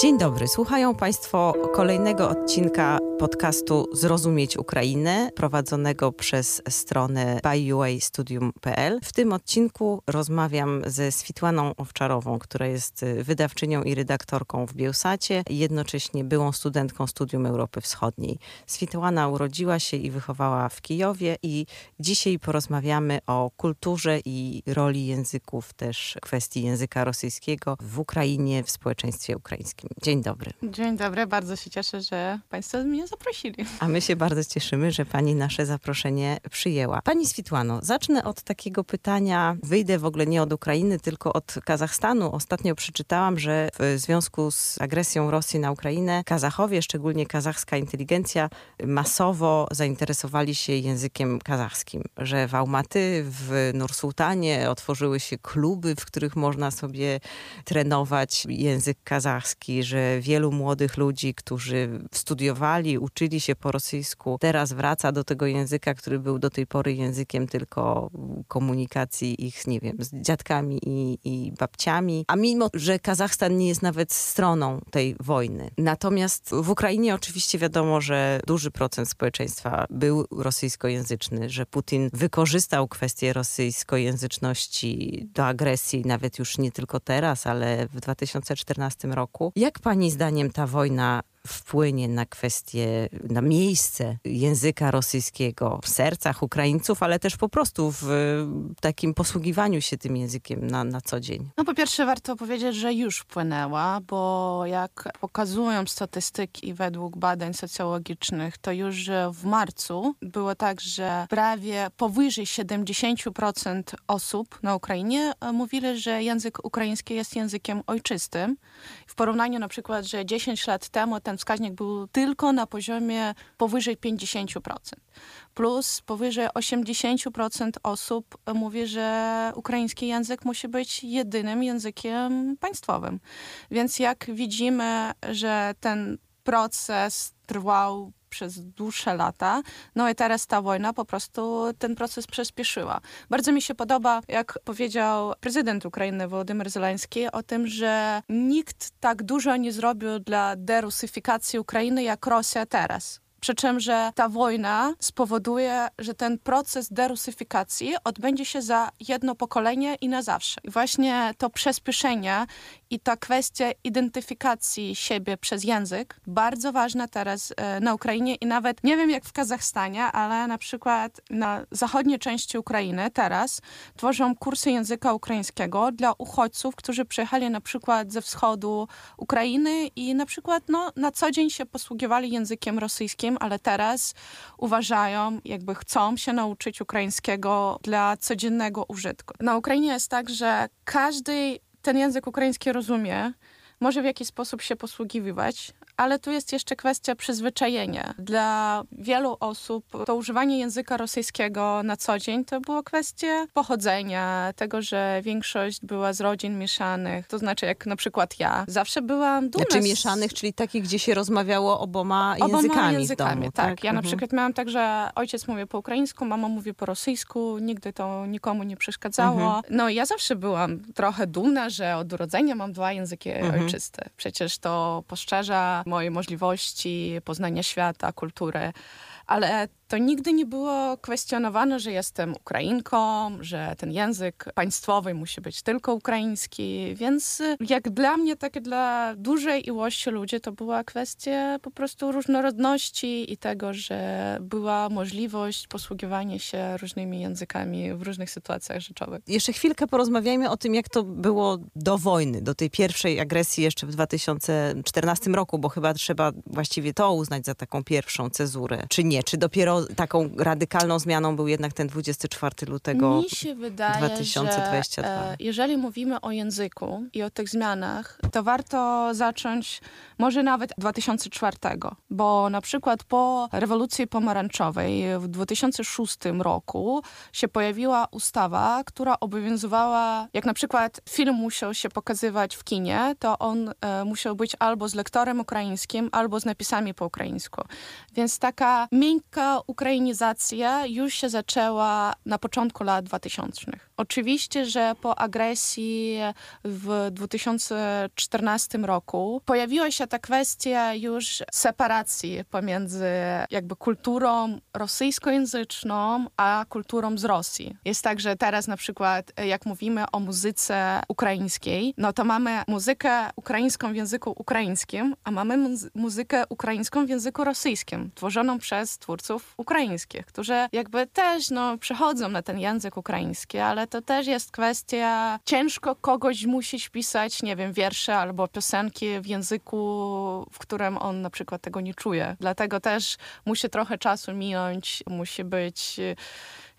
Dzień dobry, słuchają Państwo kolejnego odcinka podcastu Zrozumieć Ukrainę, prowadzonego przez stronę byuastudium.pl. W tym odcinku rozmawiam ze Switłaną Owczarową, która jest wydawczynią i redaktorką w Bielsacie, jednocześnie byłą studentką Studium Europy Wschodniej. Switłana urodziła się i wychowała w Kijowie i dzisiaj porozmawiamy o kulturze i roli języków, też kwestii języka rosyjskiego w Ukrainie, w społeczeństwie ukraińskim. Dzień dobry. Dzień dobry, bardzo się cieszę, że Państwo mnie zaprosili. A my się bardzo cieszymy, że Pani nasze zaproszenie przyjęła. Pani Switłano, zacznę od takiego pytania, wyjdę w ogóle nie od Ukrainy, tylko od Kazachstanu. Ostatnio przeczytałam, że w związku z agresją Rosji na Ukrainę, Kazachowie, szczególnie kazachska inteligencja, masowo zainteresowali się językiem kazachskim, że w Almaty, w Nursultanie otworzyły się kluby, w których można sobie trenować język kazachski, że wielu młodych ludzi, którzy studiowali, uczyli się po rosyjsku, teraz wraca do tego języka, który był do tej pory językiem tylko komunikacji ich, nie wiem, z dziadkami i, i babciami. A mimo, że Kazachstan nie jest nawet stroną tej wojny. Natomiast w Ukrainie oczywiście wiadomo, że duży procent społeczeństwa był rosyjskojęzyczny, że Putin wykorzystał kwestię rosyjskojęzyczności do agresji, nawet już nie tylko teraz, ale w 2014 roku. Jak pani zdaniem ta wojna wpłynie na kwestię, na miejsce języka rosyjskiego w sercach Ukraińców, ale też po prostu w takim posługiwaniu się tym językiem na, na co dzień? No po pierwsze warto powiedzieć, że już wpłynęła, bo jak pokazują statystyki według badań socjologicznych, to już w marcu było tak, że prawie powyżej 70% osób na Ukrainie e, mówili, że język ukraiński jest językiem ojczystym. W porównaniu na przykład, że 10 lat temu ten wskaźnik był tylko na poziomie powyżej 50%. Plus powyżej 80% osób mówi, że ukraiński język musi być jedynym językiem państwowym. Więc jak widzimy, że ten proces trwał przez dłuższe lata. No i teraz ta wojna po prostu ten proces przyspieszyła. Bardzo mi się podoba, jak powiedział prezydent Ukrainy Wołodymyr Zeleński o tym, że nikt tak dużo nie zrobił dla derusyfikacji Ukrainy jak Rosja teraz. Przy czym, że ta wojna spowoduje, że ten proces derusyfikacji odbędzie się za jedno pokolenie i na zawsze. I właśnie to przyspieszenie i ta kwestia identyfikacji siebie przez język, bardzo ważna teraz e, na Ukrainie i nawet nie wiem jak w Kazachstanie, ale na przykład na zachodniej części Ukrainy teraz tworzą kursy języka ukraińskiego dla uchodźców, którzy przyjechali na przykład ze wschodu Ukrainy i na przykład no, na co dzień się posługiwali językiem rosyjskim, ale teraz uważają, jakby chcą się nauczyć ukraińskiego dla codziennego użytku. Na Ukrainie jest tak, że każdy ten język ukraiński rozumie, może w jakiś sposób się posługiwać, ale tu jest jeszcze kwestia przyzwyczajenia. Dla wielu osób to używanie języka rosyjskiego na co dzień to była kwestia pochodzenia, tego, że większość była z rodzin mieszanych, to znaczy jak na przykład ja. Zawsze byłam dumna. Znaczy mieszanych, czyli takich, gdzie się rozmawiało oboma, oboma językami, językami domu, tak. tak. Ja na Mhm. przykład miałam tak, że ojciec mówi po ukraińsku, mama mówi po rosyjsku, nigdy to nikomu nie przeszkadzało. Mhm. No ja zawsze byłam trochę dumna, że od urodzenia mam dwa języki Mhm. ojczyste. Przecież to poszerza moje możliwości poznania świata, kultury. Ale to nigdy nie było kwestionowane, że jestem Ukrainką, że ten język państwowy musi być tylko ukraiński. Więc y, jak dla mnie, tak dla dużej ilości ludzi, to była kwestia po prostu różnorodności i tego, że była możliwość posługiwania się różnymi językami w różnych sytuacjach rzeczowych. Jeszcze chwilkę porozmawiajmy o tym, jak to było do wojny, do tej pierwszej agresji jeszcze w 2014 roku, bo chyba trzeba właściwie to uznać za taką pierwszą cezurę. Czy nie? Czy dopiero taką radykalną zmianą był jednak ten 24 lutego? Mi się wydaje, 2022. że e, jeżeli mówimy o języku i o tych zmianach, to warto zacząć może nawet 2004, bo na przykład po rewolucji pomarańczowej w 2006 roku się pojawiła ustawa, która obowiązywała, jak na przykład film musiał się pokazywać w kinie, to on e, musiał być albo z lektorem ukraińskim, albo z napisami po ukraińsku. Więc taka miękka ukrainizacja już się zaczęła na początku lat 2000. Oczywiście, że po agresji w 2014 roku pojawiła się ta kwestia już separacji pomiędzy jakby kulturą rosyjskojęzyczną a kulturą z Rosji. Jest tak, że teraz na przykład jak mówimy o muzyce ukraińskiej, no to mamy muzykę ukraińską w języku ukraińskim, a mamy muzykę ukraińską w języku rosyjskim, tworzoną przez twórców ukraińskich, którzy jakby też no, przechodzą na ten język ukraiński, ale to też jest kwestia, ciężko kogoś musić pisać, nie wiem, wiersze albo piosenki w języku, w którym on na przykład tego nie czuje. Dlatego też musi trochę czasu minąć, musi być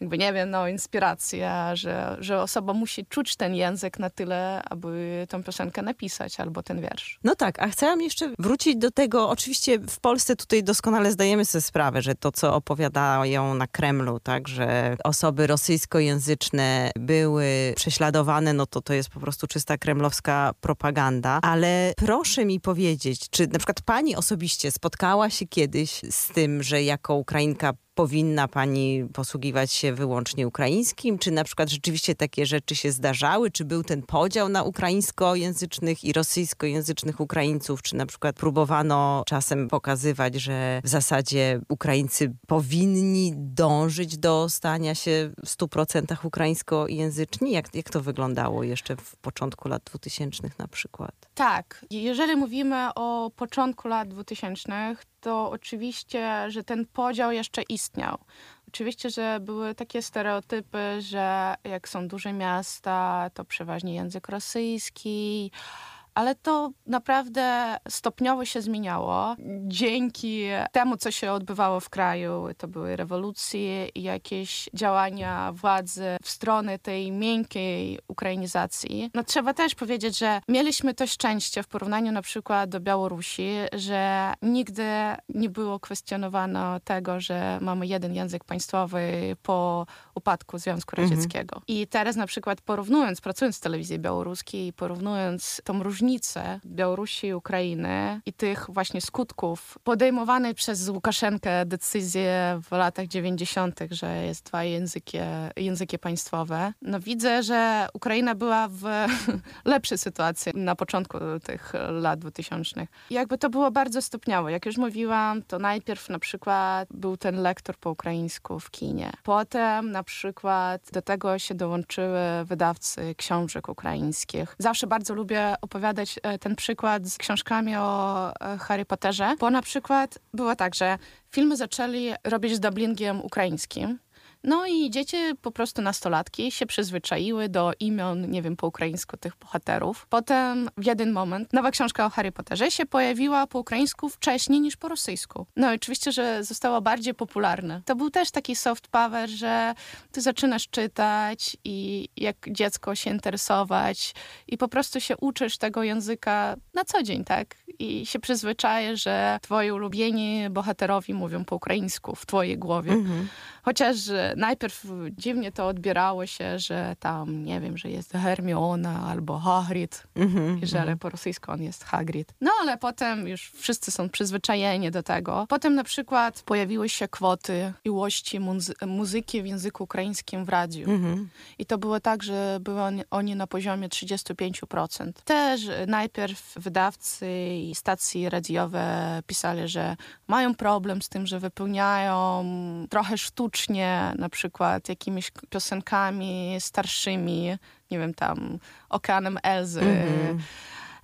jakby nie wiem, no inspiracja, że, że osoba musi czuć ten język na tyle, aby tą piosenkę napisać albo ten wiersz. No tak, a chciałam jeszcze wrócić do tego, oczywiście w Polsce tutaj doskonale zdajemy sobie sprawę, że to, co opowiadają na Kremlu, tak, że osoby rosyjskojęzyczne były prześladowane, no to to jest po prostu czysta kremlowska propaganda, ale proszę mi powiedzieć, czy na przykład pani osobiście spotkała się kiedyś z tym, że jako Ukrainka powinna pani posługiwać się wyłącznie ukraińskim? Czy na przykład rzeczywiście takie rzeczy się zdarzały? Czy był ten podział na ukraińskojęzycznych i rosyjskojęzycznych Ukraińców? Czy na przykład próbowano czasem pokazywać, że w zasadzie Ukraińcy powinni dążyć do stania się w 100% ukraińskojęzyczni? Jak, jak to wyglądało jeszcze w początku lat 2000 na przykład? Tak. Jeżeli mówimy o początku lat 2000, to oczywiście, że ten podział jeszcze istniał. Oczywiście, że były takie stereotypy, że jak są duże miasta, to przeważnie język rosyjski, ale to naprawdę stopniowo się zmieniało. Dzięki temu, co się odbywało w kraju, to były rewolucje i jakieś działania władzy w stronę tej miękkiej ukrainizacji. No trzeba też powiedzieć, że mieliśmy to szczęście w porównaniu na przykład do Białorusi, że nigdy nie było kwestionowano tego, że mamy jeden język państwowy po upadku Związku mhm. Radzieckiego. Mhm. I teraz na przykład porównując, pracując w telewizji białoruskiej, porównując tą różnicę Białorusi i Ukrainy i tych właśnie skutków podejmowanej przez Łukaszenkę decyzji w latach 90., że jest dwa języki, języki państwowe, no widzę, że Ukraina była w lepszej sytuacji na początku tych lat 2000. I jakby to było bardzo stopniowo. Jak już mówiłam, to najpierw na przykład był ten lektor po ukraińsku w kinie. Potem na przykład do tego się dołączyły wydawcy książek ukraińskich. Zawsze bardzo lubię opowiadać e, ten przykład z książkami o e, Harry Potterze, bo na przykład było tak, że filmy zaczęli robić z dublingiem ukraińskim. No i dzieci, po prostu nastolatki, się przyzwyczaiły do imion, nie wiem, po ukraińsku tych bohaterów. Potem w jeden moment nowa książka o Harry Potterze się pojawiła po ukraińsku wcześniej niż po rosyjsku. No i oczywiście, że została bardziej popularna. To był też taki soft power, że ty zaczynasz czytać i jak dziecko się interesować i po prostu się uczysz tego języka na co dzień, tak? I się przyzwyczaje, że twoi ulubieni bohaterowie mówią po ukraińsku w twojej głowie. Mhm. Chociaż najpierw dziwnie to odbierało się, że tam, nie wiem, że jest Hermiona albo Hagrid, mm-hmm, i że mm-hmm. po rosyjsku on jest Hagrid. No ale potem już wszyscy są przyzwyczajeni do tego. Potem na przykład pojawiły się kwoty ilości muzy- muzyki w języku ukraińskim w radiu. Mm-hmm. I to było tak, że były oni, oni na poziomie 35%. Też najpierw wydawcy i stacje radiowe pisali, że mają problem z tym, że wypełniają trochę sztucznie na przykład jakimiś piosenkami starszymi, nie wiem, tam Okeanem Elzy. Mm -hmm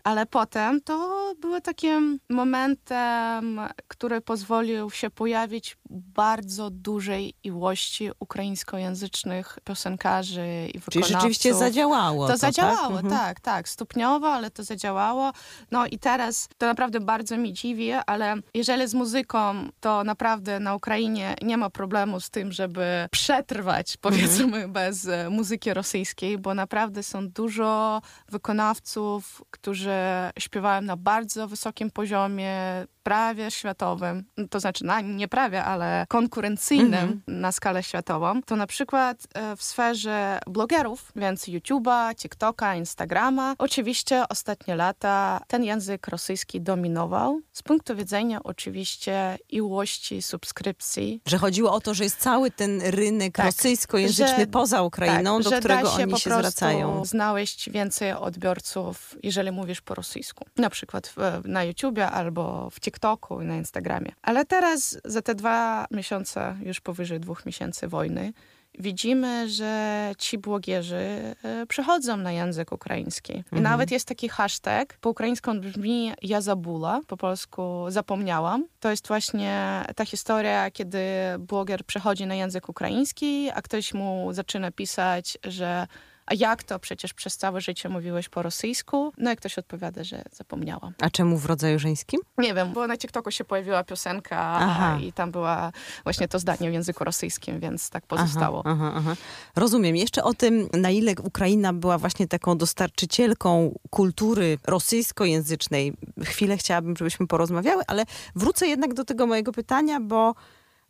ale potem to były takim momentem, który pozwolił się pojawić bardzo dużej ilości ukraińskojęzycznych piosenkarzy i wykonawców. Czyli rzeczywiście zadziałało. To, to tak? zadziałało, tak? tak, tak. Stopniowo, ale to zadziałało. No i teraz to naprawdę bardzo mi dziwi, ale jeżeli z muzyką, to naprawdę na Ukrainie nie ma problemu z tym, żeby przetrwać, powiedzmy, mhm. bez muzyki rosyjskiej, bo naprawdę są dużo wykonawców, którzy że śpiewałem na bardzo wysokim poziomie, prawie światowym, to znaczy na, nie prawie, ale konkurencyjnym mm -hmm. na skalę światową, to na przykład e, w sferze blogerów, więc YouTube'a, TikToka, Instagrama, oczywiście ostatnie lata ten język rosyjski dominował z punktu widzenia oczywiście ilości subskrypcji. Że chodziło o to, że jest cały ten rynek tak, rosyjskojęzyczny że, poza Ukrainą, tak, do którego się oni się zwracają. znaleźć więcej odbiorców, jeżeli mówisz po rosyjsku. Na przykład w, na YouTubie albo w TikToku i na Instagramie. Ale teraz za te dwa miesiące, już powyżej dwóch miesięcy wojny, widzimy, że ci blogerzy e, przechodzą na język ukraiński. Mhm. I nawet jest taki hashtag, po ukraińsku on brzmi ja zabula, po polsku zapomniałam. To jest właśnie ta historia, kiedy bloger przechodzi na język ukraiński, a ktoś mu zaczyna pisać, że a jak to? Przecież przez całe życie mówiłeś po rosyjsku. No i ktoś odpowiada, że zapomniałam. A czemu w rodzaju żeńskim? Nie wiem, bo na TikToku się pojawiła piosenka aha. i tam była właśnie to zdanie w języku rosyjskim, więc tak pozostało. Aha, aha, Rozumiem. Jeszcze o tym, na ile Ukraina była właśnie taką dostarczycielką kultury rosyjskojęzycznej. Chwilę chciałabym, żebyśmy porozmawiały, ale wrócę jednak do tego mojego pytania, bo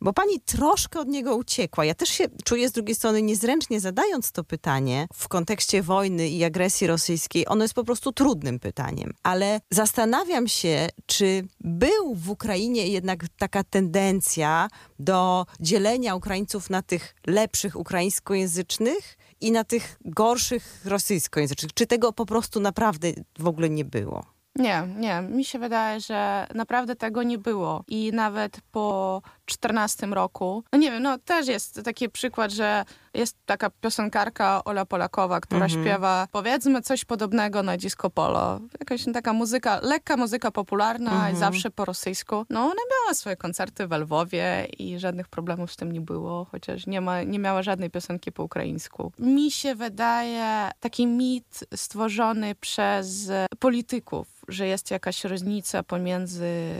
bo pani troszkę od niego uciekła. Ja też się czuję z drugiej strony niezręcznie zadając to pytanie w kontekście wojny i agresji rosyjskiej. Ono jest po prostu trudnym pytaniem. Ale zastanawiam się, czy był w Ukrainie jednak taka tendencja do dzielenia Ukraińców na tych lepszych ukraińskojęzycznych i na tych gorszych rosyjskojęzycznych. Czy tego po prostu naprawdę w ogóle nie było? Nie, nie. Mi się wydaje, że naprawdę tego nie było. I nawet po 14 roku, no nie wiem, no też jest taki przykład, że jest taka piosenkarka Ola Polakowa, która mhm. śpiewa powiedzmy coś podobnego na disco polo. Jakaś taka muzyka, lekka muzyka popularna mhm. zawsze po rosyjsku. No ona miała swoje koncerty w Lwowie i żadnych problemów z tym nie było, chociaż nie, ma, nie miała żadnej piosenki po ukraińsku. Mi się wydaje taki mit stworzony przez polityków, że jest jakaś różnica pomiędzy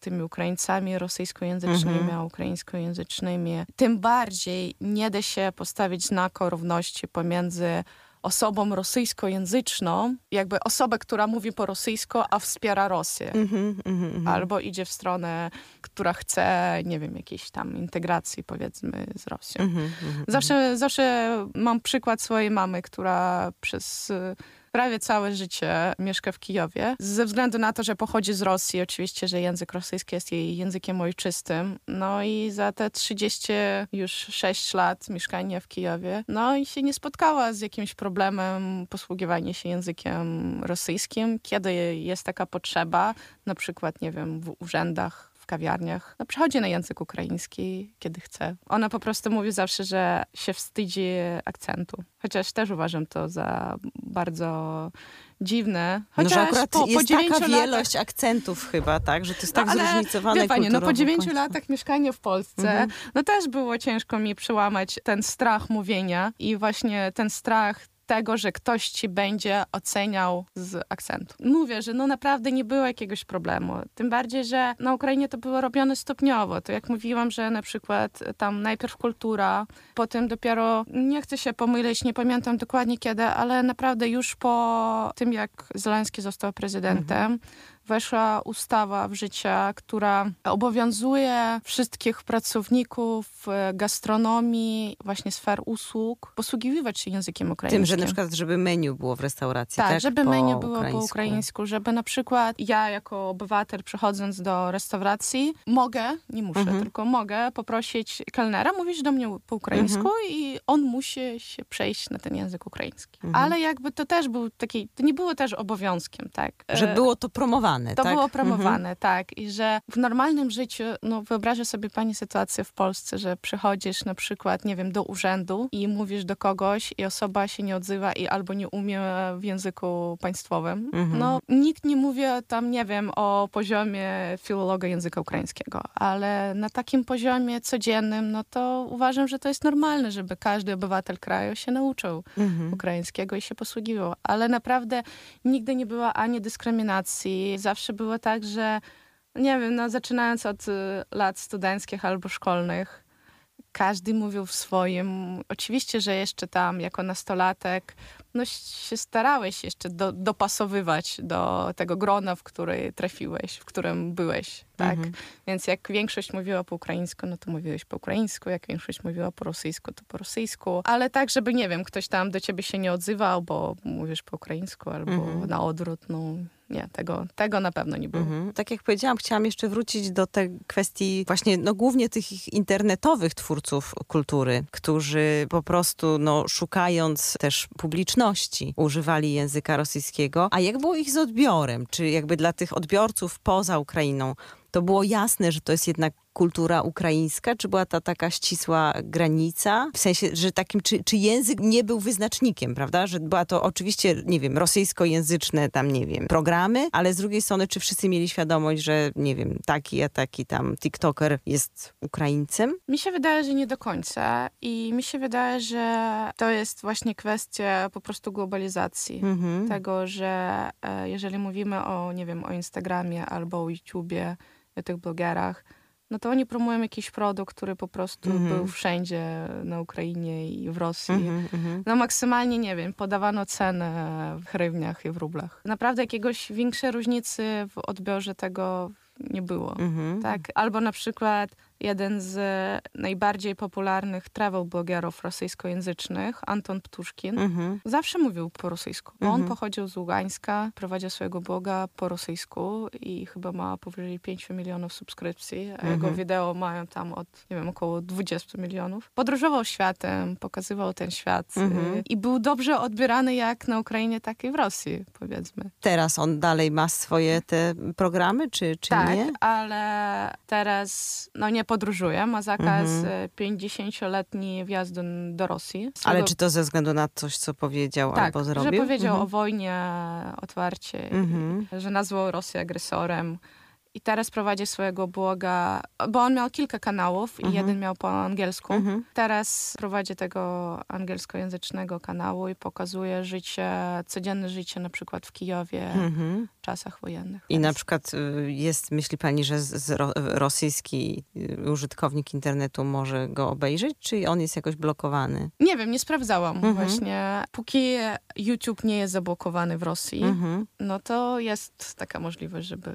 tymi Ukraińcami rosyjskojęzycznymi mhm. a ukraińskojęzycznymi. Tym bardziej nie da się postawić znaku równości pomiędzy osobą rosyjskojęzyczną, jakby osobę, która mówi po rosyjsku, a wspiera Rosję. Mm-hmm, mm-hmm. Albo idzie w stronę, która chce, nie wiem, jakiejś tam integracji, powiedzmy, z Rosją. Mm-hmm, zawsze, zawsze mam przykład swojej mamy, która przez prawie całe życie mieszka w Kijowie. Ze względu na to, że pochodzi z Rosji, oczywiście, że język rosyjski jest jej językiem ojczystym. No i za te 30 już 6 lat mieszkania w Kijowie, no i się nie spotkała z jakimś problemem posługiwania się językiem rosyjskim, kiedy jest taka potrzeba, na przykład, nie wiem, w urzędach kawiarniach. No, przychodzi na język ukraiński, kiedy chce. Ona po prostu mówi zawsze, że się wstydzi akcentu. Chociaż też uważam to za bardzo dziwne. Chociaż no, że akurat po, jest po taka wielość akcentów chyba, tak? Że to jest no, tak ale, zróżnicowane wie pani, no po dziewięciu latach mieszkania w Polsce, mhm. no też było ciężko mi przełamać ten strach mówienia i właśnie ten strach tego, że ktoś ci będzie oceniał z akcentu. Mówię, że no naprawdę nie było jakiegoś problemu. Tym bardziej, że na Ukrainie to było robione stopniowo. To jak mówiłam, że na przykład tam najpierw kultura, potem dopiero, nie chcę się pomylić, nie pamiętam dokładnie kiedy, ale naprawdę już po tym, jak Zeleński został prezydentem, mhm weszła ustawa w życie, która obowiązuje wszystkich pracowników e, gastronomii, właśnie sfer usług, posługiwać się językiem ukraińskim. Tym, że na przykład, żeby menu było w restauracji, tak? Tak, żeby po menu było ukraińsku. po ukraińsku, żeby na przykład ja jako obywatel przychodząc do restauracji mogę, nie muszę, mhm. tylko mogę poprosić kelnera mówić do mnie po ukraińsku mhm. i on musi się przejść na ten język ukraiński. Mhm. Ale jakby to też był taki, to nie było też obowiązkiem, tak? Że było to promowane promowane, To tak? było promowane, mhm. tak. I że w normalnym życiu, no wyobrażę sobie pani sytuację w Polsce, że przychodzisz na przykład, nie wiem, do urzędu i mówisz do kogoś i osoba się nie odzywa i albo nie umie w języku państwowym. Mhm. No nikt nie mówi tam, nie wiem, o poziomie filologa języka ukraińskiego, ale na takim poziomie codziennym, no to uważam, że to jest normalne, żeby każdy obywatel kraju się nauczył mhm. ukraińskiego i się posługiwał. Ale naprawdę nigdy nie było ani dyskryminacji, zawsze było tak, że nie wiem, no zaczynając od y, lat studenckich albo szkolnych, każdy mówił w swoim. Oczywiście, że jeszcze tam jako nastolatek, no, się starałeś jeszcze do, dopasowywać do tego grona, w której trafiłeś, w którym byłeś, tak? Mhm. Więc jak większość mówiła po ukraińsku, no to mówiłeś po ukraińsku, jak większość mówiła po rosyjsku, to po rosyjsku, ale tak, żeby, nie wiem, ktoś tam do ciebie się nie odzywał, bo mówisz po ukraińsku albo mhm. na odwrót, no nie, tego, tego na pewno nie było. Mhm. Tak jak powiedziałam, chciałam jeszcze wrócić do tej kwestii właśnie, no głównie tych internetowych twórców kultury, którzy po prostu, no szukając też publiczności, używali języka rosyjskiego. A jak było ich z odbiorem? Czy jakby dla tych odbiorców poza Ukrainą to było jasne, że to jest jednak kultura ukraińska? Czy była ta taka ścisła granica? W sensie, że takim, czy, czy język nie był wyznacznikiem, prawda? Że była to oczywiście, nie wiem, rosyjskojęzyczne tam, nie wiem, programy, ale z drugiej strony, czy wszyscy mieli świadomość, że, nie wiem, taki, a taki tam TikToker jest Ukraińcem? Mi się wydaje, że nie do końca i mi się wydaje, że to jest właśnie kwestia po prostu globalizacji. Mhm. Tego, że e, jeżeli mówimy o, nie wiem, o Instagramie albo o YouTubie, o tych blogerach, no to oni promują jakiś produkt, który po prostu mm -hmm. był wszędzie na Ukrainie i w Rosji. Mm -hmm. No maksymalnie, nie wiem, podawano cenę w hrywniach i w rublach. Naprawdę jakiegoś większej różnicy w odbiorze tego nie było. -hmm. Tak? Albo na przykład jeden z najbardziej popularnych travel blogerów rosyjskojęzycznych, Anton Ptuszkin, mhm. zawsze mówił po rosyjsku. Mhm. On pochodził z Ługańska, prowadził swojego bloga po rosyjsku i chyba ma powyżej 5 milionów subskrypcji, a mhm. jego wideo mają tam od, nie wiem, około 20 milionów. Podróżował światem, pokazywał ten świat mhm. i był dobrze odbierany jak na Ukrainie, tak i w Rosji, powiedzmy. Teraz on dalej ma swoje te programy, czy, czy tak, nie? Tak, ale teraz, no nie podróżuje, ma zakaz mhm. 50-letni wjazdu do Rosji. Ale czy to ze względu na coś, co powiedział tak, albo zrobił? że powiedział mhm. o wojnie otwarcie, mhm. że nazwał Rosję agresorem. I teraz prowadzi swojego bloga, bo on miał kilka kanałów i mhm. jeden miał po angielsku. Mhm. Teraz prowadzi tego angielskojęzycznego kanału i pokazuje życie, codzienne życie na przykład w Kijowie mhm. w czasach wojennych. I na przykład y, jest, myśli pani, że z, ro, rosyjski y, użytkownik internetu może go obejrzeć, czy on jest jakoś blokowany? Nie wiem, nie sprawdzałam mhm. właśnie. Póki YouTube nie jest zablokowany w Rosji, mhm. no to jest taka możliwość, żeby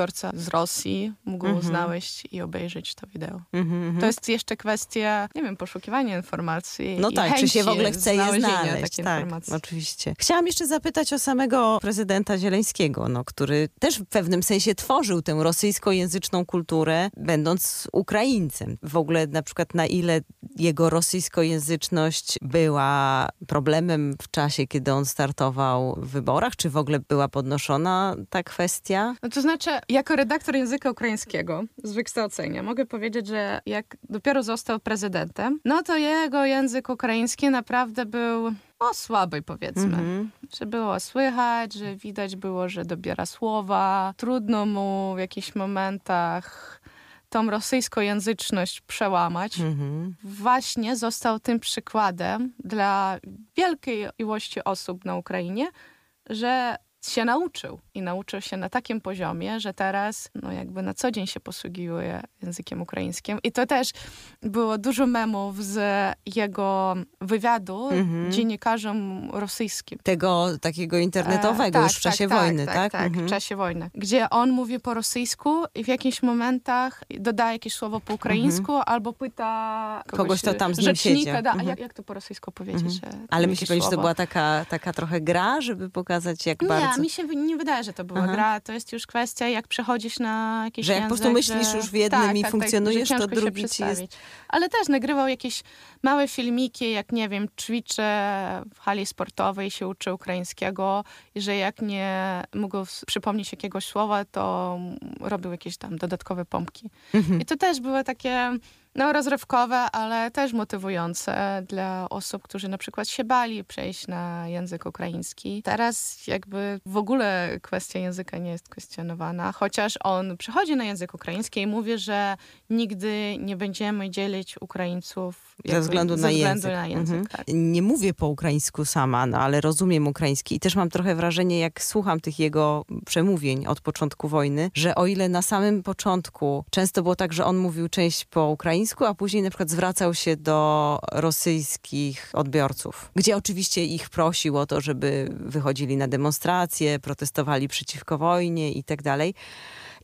odbiorca z Rosji mógł -hmm. znaleźć i obejrzeć to wideo. Mm -hmm. To jest jeszcze kwestia, nie wiem, poszukiwania informacji. No tak, czy się w ogóle chce je znaleźć. Tak, informacji. oczywiście. Chciałam jeszcze zapytać o samego prezydenta Zieleńskiego, no, który też w pewnym sensie tworzył tę rosyjskojęzyczną kulturę, będąc Ukraińcem. W ogóle na przykład na ile jego rosyjskojęzyczność była problemem w czasie, kiedy on startował w wyborach, czy w ogóle była podnoszona ta kwestia? No to znaczy, jako redaktor języka ukraińskiego z wykształcenia mogę powiedzieć, że jak dopiero został prezydentem, no to jego język ukraiński naprawdę był o słaby powiedzmy. Mm-hmm. Że było słychać, że widać było, że dobiera słowa. Trudno mu w jakichś momentach tą rosyjskojęzyczność przełamać. Mm-hmm. Właśnie został tym przykładem dla wielkiej ilości osób na Ukrainie, że się nauczył i nauczył się na takim poziomie, że teraz no jakby na co dzień się posługuje językiem ukraińskim. I to też było dużo memów z jego wywiadu mhm. dziennikarzom rosyjskim. Tego takiego internetowego e, tak, już w czasie tak, wojny, tak? Tak, tak, mhm. w czasie wojny. Gdzie on mówi po rosyjsku i w jakichś momentach dodaje jakieś słowo po ukraińsku mhm. albo pyta kogoś, kogoś to tam z nim siedzi. Da, a mhm. jak, jak to po rosyjsku powiedzieć? Mhm. Ale myślisz, że to była taka, taka trochę gra, żeby pokazać jak bardzo mi się nie wydaje, że to była Aha. gra. To jest już kwestia, jak przechodzić na jakiś Że jak język, po prostu myślisz że... już w jednym tak, i tak, tak funkcjonujesz, tak, to drugi ci jest... Ale też nagrywał jakieś małe filmiki, jak nie wiem, ćwiczę w hali sportowej, się uczy ukraińskiego i że jak nie mógł przypomnieć jakiegoś słowa, to robił jakieś tam dodatkowe pompki. Mhm. I to też było takie no, rozrywkowe, ale też motywujące dla osób, którzy na przykład się bali przejść na język ukraiński. Teraz jakby w ogóle kwestia języka nie jest kwestionowana, chociaż on przychodzi na język ukraiński i mówi, że nigdy nie będziemy dzielić Ukraińców ze względu na ze język. Na język mhm. tak. Nie mówię po ukraińsku sama, no, ale rozumiem ukraiński i też mam trochę wrażenie, jak słucham tych jego przemówień od początku wojny, że o ile na samym początku często było tak, że on mówił część po ukraińsku, ukraińsku, a później na przykład zwracał się do rosyjskich odbiorców, gdzie oczywiście ich prosił o to, żeby wychodzili na demonstracje, protestowali przeciwko wojnie i tak dalej.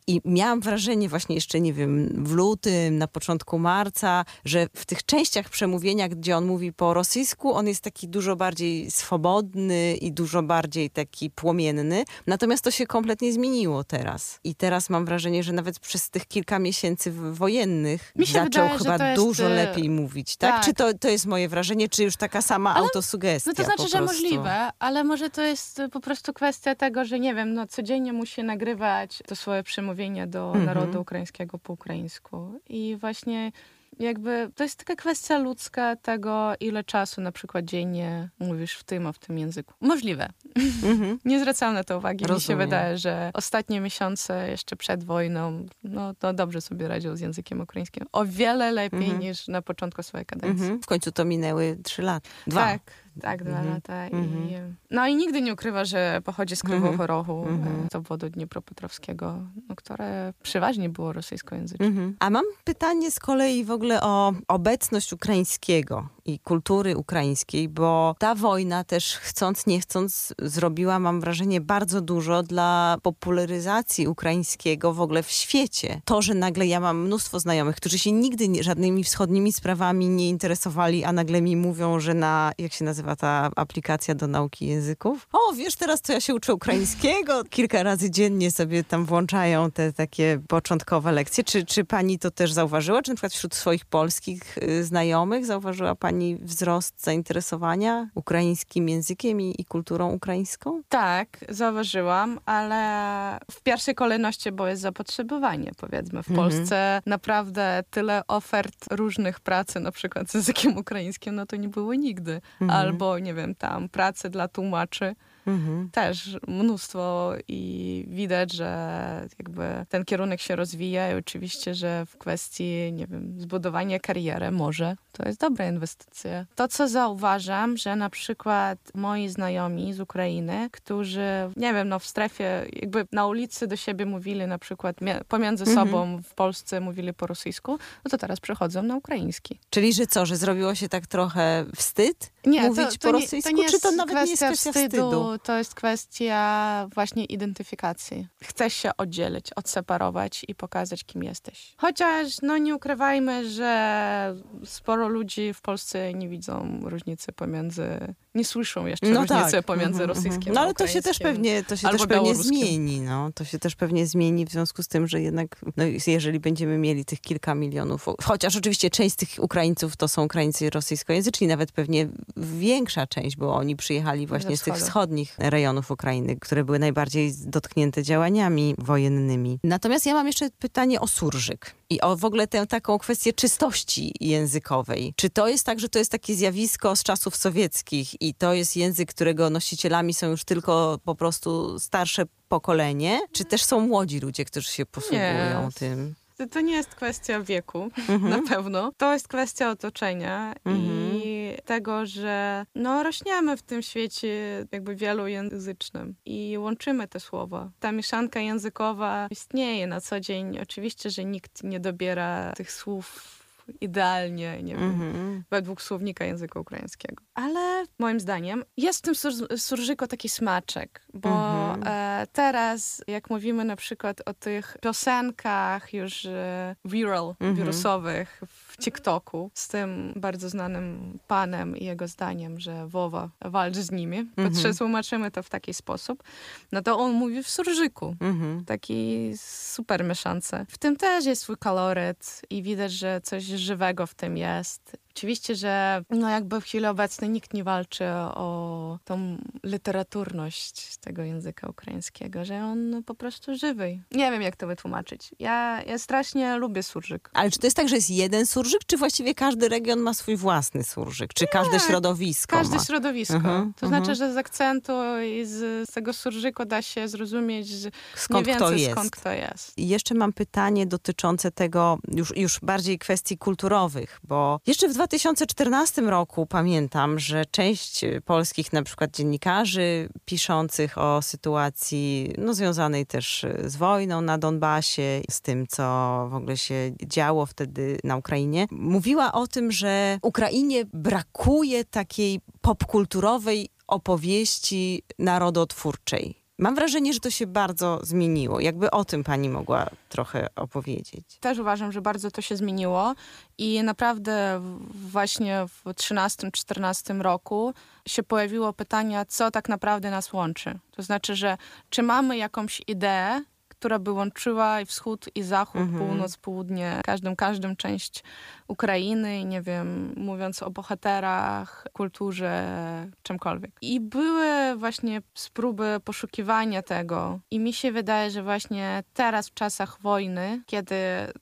I miałam wrażenie właśnie jeszcze, nie wiem, w lutym, na początku marca, że w tych częściach przemówienia, gdzie on mówi po rosyjsku, on jest taki dużo bardziej swobodny i dużo bardziej taki płomienny. Natomiast to się kompletnie zmieniło teraz. I teraz mam wrażenie, że nawet przez tych kilka miesięcy wojennych zaczął wydaje, chyba dużo y, lepiej mówić, tak? tak? Czy to, to jest moje wrażenie, czy już taka sama ale, autosugestia? No to znaczy, że możliwe, ale może to jest po prostu kwestia tego, że nie wiem, no codziennie musi nagrywać to swoje przemówienie przemówienie do mhm. narodu ukraińskiego po ukraińsku. I właśnie jakby to jest taka kwestia ludzka tego, ile czasu na przykład dziennie mówisz w tym, a w tym języku. Możliwe. Mhm. Nie zwracam na to uwagi. Rozumiem. Mi się wydaje, że ostatnie miesiące jeszcze przed wojną, no to dobrze sobie radził z językiem ukraińskim. O wiele lepiej mhm. niż na początku swojej kadencji. W końcu to minęły trzy lata. Dwa. Tak, tak, dwa mhm. lata. I, mhm. no i nigdy nie ukrywa, że pochodzi z Krywego mhm. z obwodu Dniepropetrowskiego, no, które przeważnie było rosyjskojęzyczne. Mhm. A mam pytanie z kolei w ogóle o obecność ukraińskiego i kultury ukraińskiej, bo ta wojna też chcąc, nie chcąc zrobiła, mam wrażenie, bardzo dużo dla popularyzacji ukraińskiego w ogóle w świecie. To, że nagle ja mam mnóstwo znajomych, którzy się nigdy nie, żadnymi wschodnimi sprawami nie interesowali, a nagle mi mówią, że na, jak się nazywa ta aplikacja do nauki języków? O, wiesz, teraz to ja się uczę ukraińskiego. Kilka razy dziennie sobie tam włączają te takie początkowe lekcje. Czy, czy pani to też zauważyła? Czy na przykład wśród swoich polskich y, znajomych zauważyła pani Pani wzrost zainteresowania ukraińskim językiem i, i, kulturą ukraińską? Tak, zauważyłam, ale w pierwszej kolejności bo jest zapotrzebowanie, powiedzmy. W mhm. Polsce naprawdę tyle ofert różnych pracy, na przykład z językiem ukraińskim, no to nie było nigdy. Mhm. Albo, nie wiem, tam pracy dla tłumaczy mhm. też mnóstwo i widać, że jakby ten kierunek się rozwija i oczywiście, że w kwestii, nie wiem, zbudowania kariery może to jest dobra inwestycja. To, co zauważam, że na przykład moi znajomi z Ukrainy, którzy, nie wiem, no w strefie, jakby na ulicy do siebie mówili na przykład pomiędzy mhm. sobą w Polsce mówili po rosyjsku, no to teraz przechodzą na ukraiński. Czyli, że co, że zrobiło się tak trochę wstyd nie, mówić to, to po rosyjsku? Nie, to nie czy to nawet nie jest kwestia wstydu, wstydu? To jest kwestia właśnie identyfikacji. Chcesz się oddzielić, odseparować i pokazać, kim jesteś. Chociaż, no nie ukrywajmy, że sporo ludzi w Polsce nie widzą różnicy pomiędzy nie słyszą jeszcze no różnicy tak. pomiędzy mm -hmm, rosyjskim No ale to się też pewnie, to się też pewnie zmieni. No. To się też pewnie zmieni w związku z tym, że jednak no, jeżeli będziemy mieli tych kilka milionów, chociaż oczywiście część z tych Ukraińców to są Ukraińcy rosyjskojęzyczni, nawet pewnie większa część, bo oni przyjechali właśnie z tych wschodnich rejonów Ukrainy, które były najbardziej dotknięte działaniami wojennymi. Natomiast ja mam jeszcze pytanie o surżyk i o w ogóle tę taką kwestię czystości językowej. Czy to jest tak, że to jest takie zjawisko z czasów sowieckich i to jest język, którego nosicielami są już tylko po prostu starsze pokolenie? Czy też są młodzi ludzie, którzy się posługują nie. tym? To nie jest kwestia wieku, mhm. na pewno. To jest kwestia otoczenia mhm. i tego, że no, rośniemy w tym świecie jakby wielojęzycznym i łączymy te słowa. Ta mieszanka językowa istnieje na co dzień. Oczywiście, że nikt nie dobiera tych słów idealnie, nie wiem, mm-hmm. według słownika języka ukraińskiego. Ale moim zdaniem jest w tym sur- surżyko taki smaczek, bo mm-hmm. e, teraz, jak mówimy na przykład o tych piosenkach już e, viral, mm-hmm. wirusowych w TikToku z tym bardzo znanym panem i jego zdaniem, że Wowa walcz z nimi, tłumaczymy to w taki sposób, no to on mówi w surżyku. Mhm. Taki super mieszance. W tym też jest swój kaloryt i widać, że coś żywego w tym jest. Oczywiście, że no jakby w chwili obecnej nikt nie walczy o tą literaturność tego języka ukraińskiego, że on po prostu żywy. Nie wiem, jak to wytłumaczyć. Ja, ja strasznie lubię surżyk. Ale czy to jest tak, że jest jeden surżyk, czy właściwie każdy region ma swój własny surżyk? Czy każde środowisko Każde ma? środowisko. -huh, to -huh. znaczy, że z akcentu i z, z tego surżyku da się zrozumieć skąd mniej więcej, kto skąd kto jest. I jeszcze mam pytanie dotyczące tego już, już bardziej kwestii kulturowych, bo jeszcze w 2014 roku pamiętam, że część polskich na przykład dziennikarzy piszących o sytuacji no, związanej też z wojną na Donbasie, z tym, co w ogóle się działo wtedy na Ukrainie, mówiła o tym, że Ukrainie brakuje takiej popkulturowej opowieści narodotwórczej. Mam wrażenie, że to się bardzo zmieniło. Jakby o tym pani mogła trochę opowiedzieć. Też uważam, że bardzo to się zmieniło i naprawdę właśnie w 13-14 roku się pojawiło pytanie, co tak naprawdę nas łączy. To znaczy, że czy mamy jakąś ideę, która by łączyła i wschód, i zachód, mhm. północ, południe, każdą, każdą część Ukrainy, nie wiem, mówiąc o bohaterach, kulturze, czymkolwiek. I były właśnie spróby poszukiwania tego. I mi się wydaje, że właśnie teraz w czasach wojny, kiedy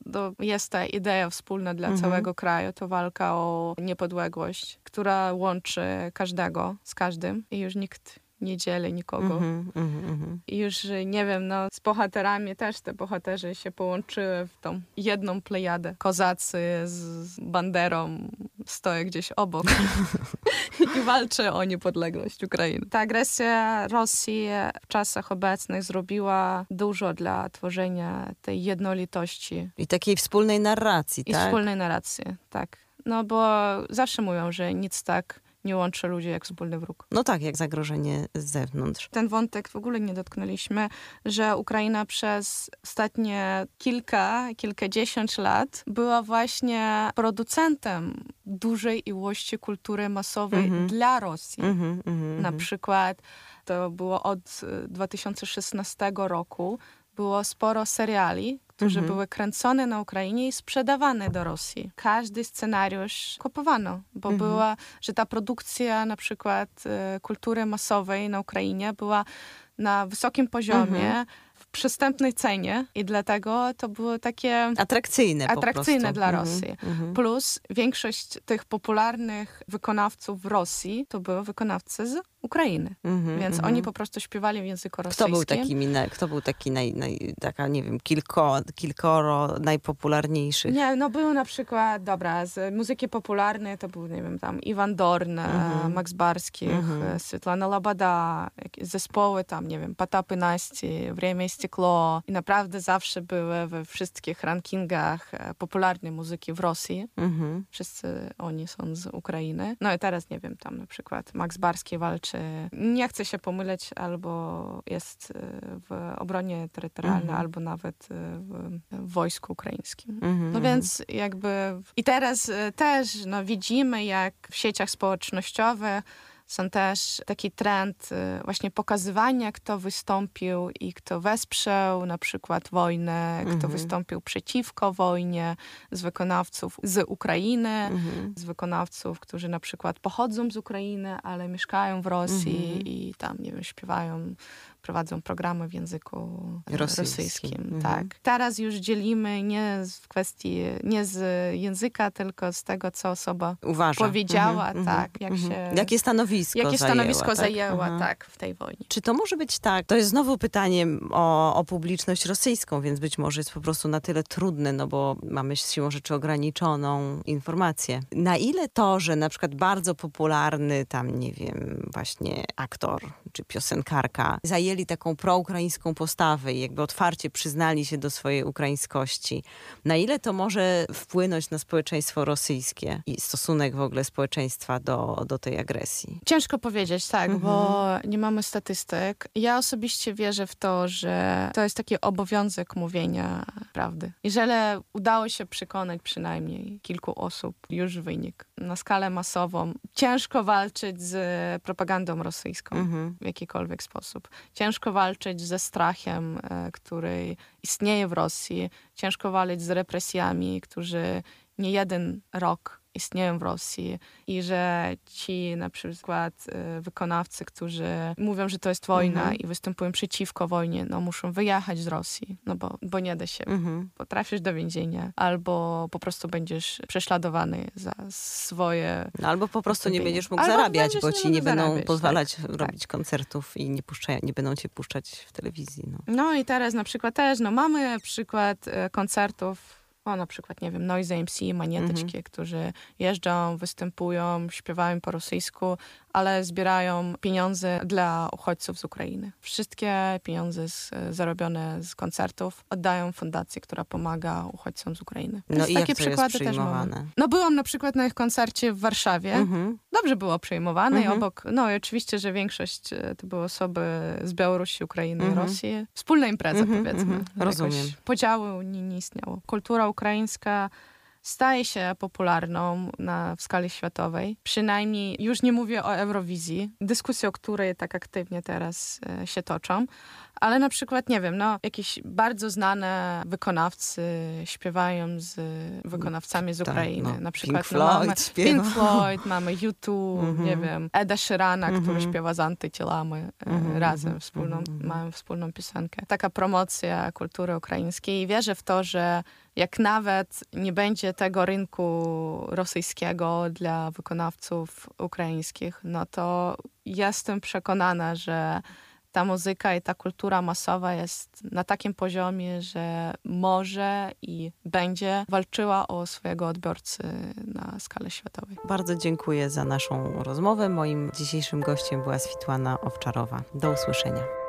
do, jest ta idea wspólna dla mhm. całego kraju, to walka o niepodległość, która łączy każdego z każdym i już nikt nie dzielę nikogo. Mm -hmm, mm -hmm. I już nie wiem, no z bohaterami też te bohaterzy się połączyły w tą jedną plejadę. Kozacy z banderą stoją gdzieś obok i walczy o niepodległość Ukrainy. Ta agresja Rosji w czasach obecnych zrobiła dużo dla tworzenia tej jednolitości. I takiej wspólnej narracji, I tak? I wspólnej narracji, tak. No bo zawsze mówią, że nic tak nie łączy ludzi jak wspólny wróg. No tak, jak zagrożenie z zewnątrz. Ten wątek w ogóle nie dotknęliśmy, że Ukraina przez ostatnie kilka, kilkadziesiąt lat była właśnie producentem dużej ilości kultury masowej mm -hmm. dla Rosji. Mm -hmm, mm -hmm. Na przykład to było od 2016 roku, było sporo seriali, które mhm. były kręcone na Ukrainie i sprzedawane do Rosji. Każdy scenariusz kupowano, bo mhm. była, że ta produkcja na przykład y, kultury masowej na Ukrainie była na wysokim poziomie, mhm przystępnej cenie i dlatego to było takie atrakcyjne, atrakcyjne dla mhm, Rosji. Mm-hmm. Plus większość tych popularnych wykonawców w Rosji to były wykonawcy z Ukrainy. Mm-hmm, Więc mm-hmm. oni po prostu śpiewali w języku rosyjskim. Kto był taki, kto był taki naj, naj, taka, nie wiem, kilko, kilkoro najpopularniejszych? Nie, no był na przykład, dobra, z muzyki popularnej to był, nie wiem, tam Iwan Dorn, mhm. Max Barskich, mhm. Svetlana Labada, zespoły tam, nie wiem, Patapy Nasti, Время Styklo i naprawdę zawsze były we wszystkich rankingach e, popularnej muzyki w Rosji. Mhm. Wszyscy oni są z Ukrainy. No i teraz, nie wiem, tam na przykład Max Barski walczy, nie chce się pomyleć, albo jest e, w obronie terytorialnej, mhm. albo nawet e, w, w wojsku ukraińskim. Mhm. No więc jakby i teraz też no, widzimy, jak w sieciach społecznościowych są też taki trend y, właśnie pokazywania, kto wystąpił i kto wesprzał na przykład wojnę, mhm. kto wystąpił przeciwko wojnie z wykonawców z Ukrainy, mhm. z wykonawców, którzy na przykład pochodzą z Ukrainy, ale mieszkają w Rosji mhm. i tam, nie wiem, śpiewają prowadzą programy w języku rosyjskim. rosyjskim mhm. Tak. Teraz już dzielimy nie z kwestii, nie z języka, tylko z tego, co osoba Uważa. powiedziała, mhm. tak. Jak mhm. się, jakie stanowisko Jakie zajęła, stanowisko tak? zajęła, tak, w tej wojnie. Czy to może być tak? To jest znowu pytanie o, o publiczność rosyjską, więc być może jest po prostu na tyle trudne, no bo mamy siłą rzeczy ograniczoną informację. Na ile to, że na przykład bardzo popularny tam, nie wiem, właśnie aktor czy piosenkarka zajęli zajęli taką proukraińską postawę i jakby otwarcie przyznali się do swojej ukraińskości. Na ile to może wpłynąć na społeczeństwo rosyjskie i stosunek w ogóle społeczeństwa do, do tej agresji? Ciężko powiedzieć, tak, mhm. bo nie mamy statystyk. Ja osobiście wierzę w to, że to jest taki obowiązek mówienia prawdy. Jeżeli udało się przekonać przynajmniej kilku osób, już wynik na skalę masową, ciężko walczyć z propagandą rosyjską mhm. w jakikolwiek sposób. Ciężko ciężko walczyć ze strachem, e, który istnieje w Rosji, ciężko walczyć z represjami, którzy nie jeden rok istnieją w Rosji i że ci na przykład y, wykonawcy, którzy mówią, że to jest wojna mhm. i występują przeciwko wojnie, no muszą wyjechać z Rosji, no bo, bo nie da się. Mhm. Potrafisz do więzienia albo po prostu będziesz prześladowany za swoje... No, albo po prostu nie będziesz mógł albo zarabiać, bo ci nie będą zarabiać, pozwalać tak, robić tak. koncertów i nie, puszczają, nie będą cię puszczać w telewizji. No. no i teraz na przykład też, no mamy przykład e, koncertów O, na przykład, nie wiem, Noise MC, Manieteczki, którzy jeżdżą, występują, śpiewają po rosyjsku, ale zbierają pieniądze dla uchodźców z Ukrainy. Wszystkie pieniądze z, zarobione z koncertów oddają fundacji, która pomaga uchodźcom z Ukrainy. No Więc i jak to jest też mamy. No byłam na przykład na ich koncercie w Warszawie. Mhm. Dobrze było przyjmowane i Mhm. obok, no i oczywiście, że większość e, to były osoby z Białorusi, Ukrainy i Mhm. Rosji. Wspólna impreza Mhm, powiedzmy. mhm. Rozumiem. Jakoś Podziału nie, nie istniało. Kultura ukraińska staje się popularną na, w skali światowej. Przynajmniej już nie mówię o Eurowizji, dyskusje o której tak aktywnie teraz e, się toczą, ale na przykład, nie wiem, no, jakieś bardzo znane wykonawcy śpiewają z wykonawcami z Tak, Ukrainy. no. na przykład Pink no, Floyd mamy śpiewa. Pink Floyd, mamy U2, Mhm. nie wiem, Eda Sheerana, który Mhm. śpiewa z antycielami e, Mhm, razem, mhm, wspólną, mhm. mają wspólną piosenkę. Taka promocja kultury ukraińskiej i wierzę w to, że jak nawet nie będzie tego rynku rosyjskiego dla wykonawców ukraińskich, no to jestem przekonana, że ta muzyka i ta kultura masowa jest na takim poziomie, że może i będzie walczyła o swojego odbiorcy na skalę światowej. Bardzo dziękuję za naszą rozmowę. Moim dzisiejszym gościem była Switłana Owczarowa. Do usłyszenia.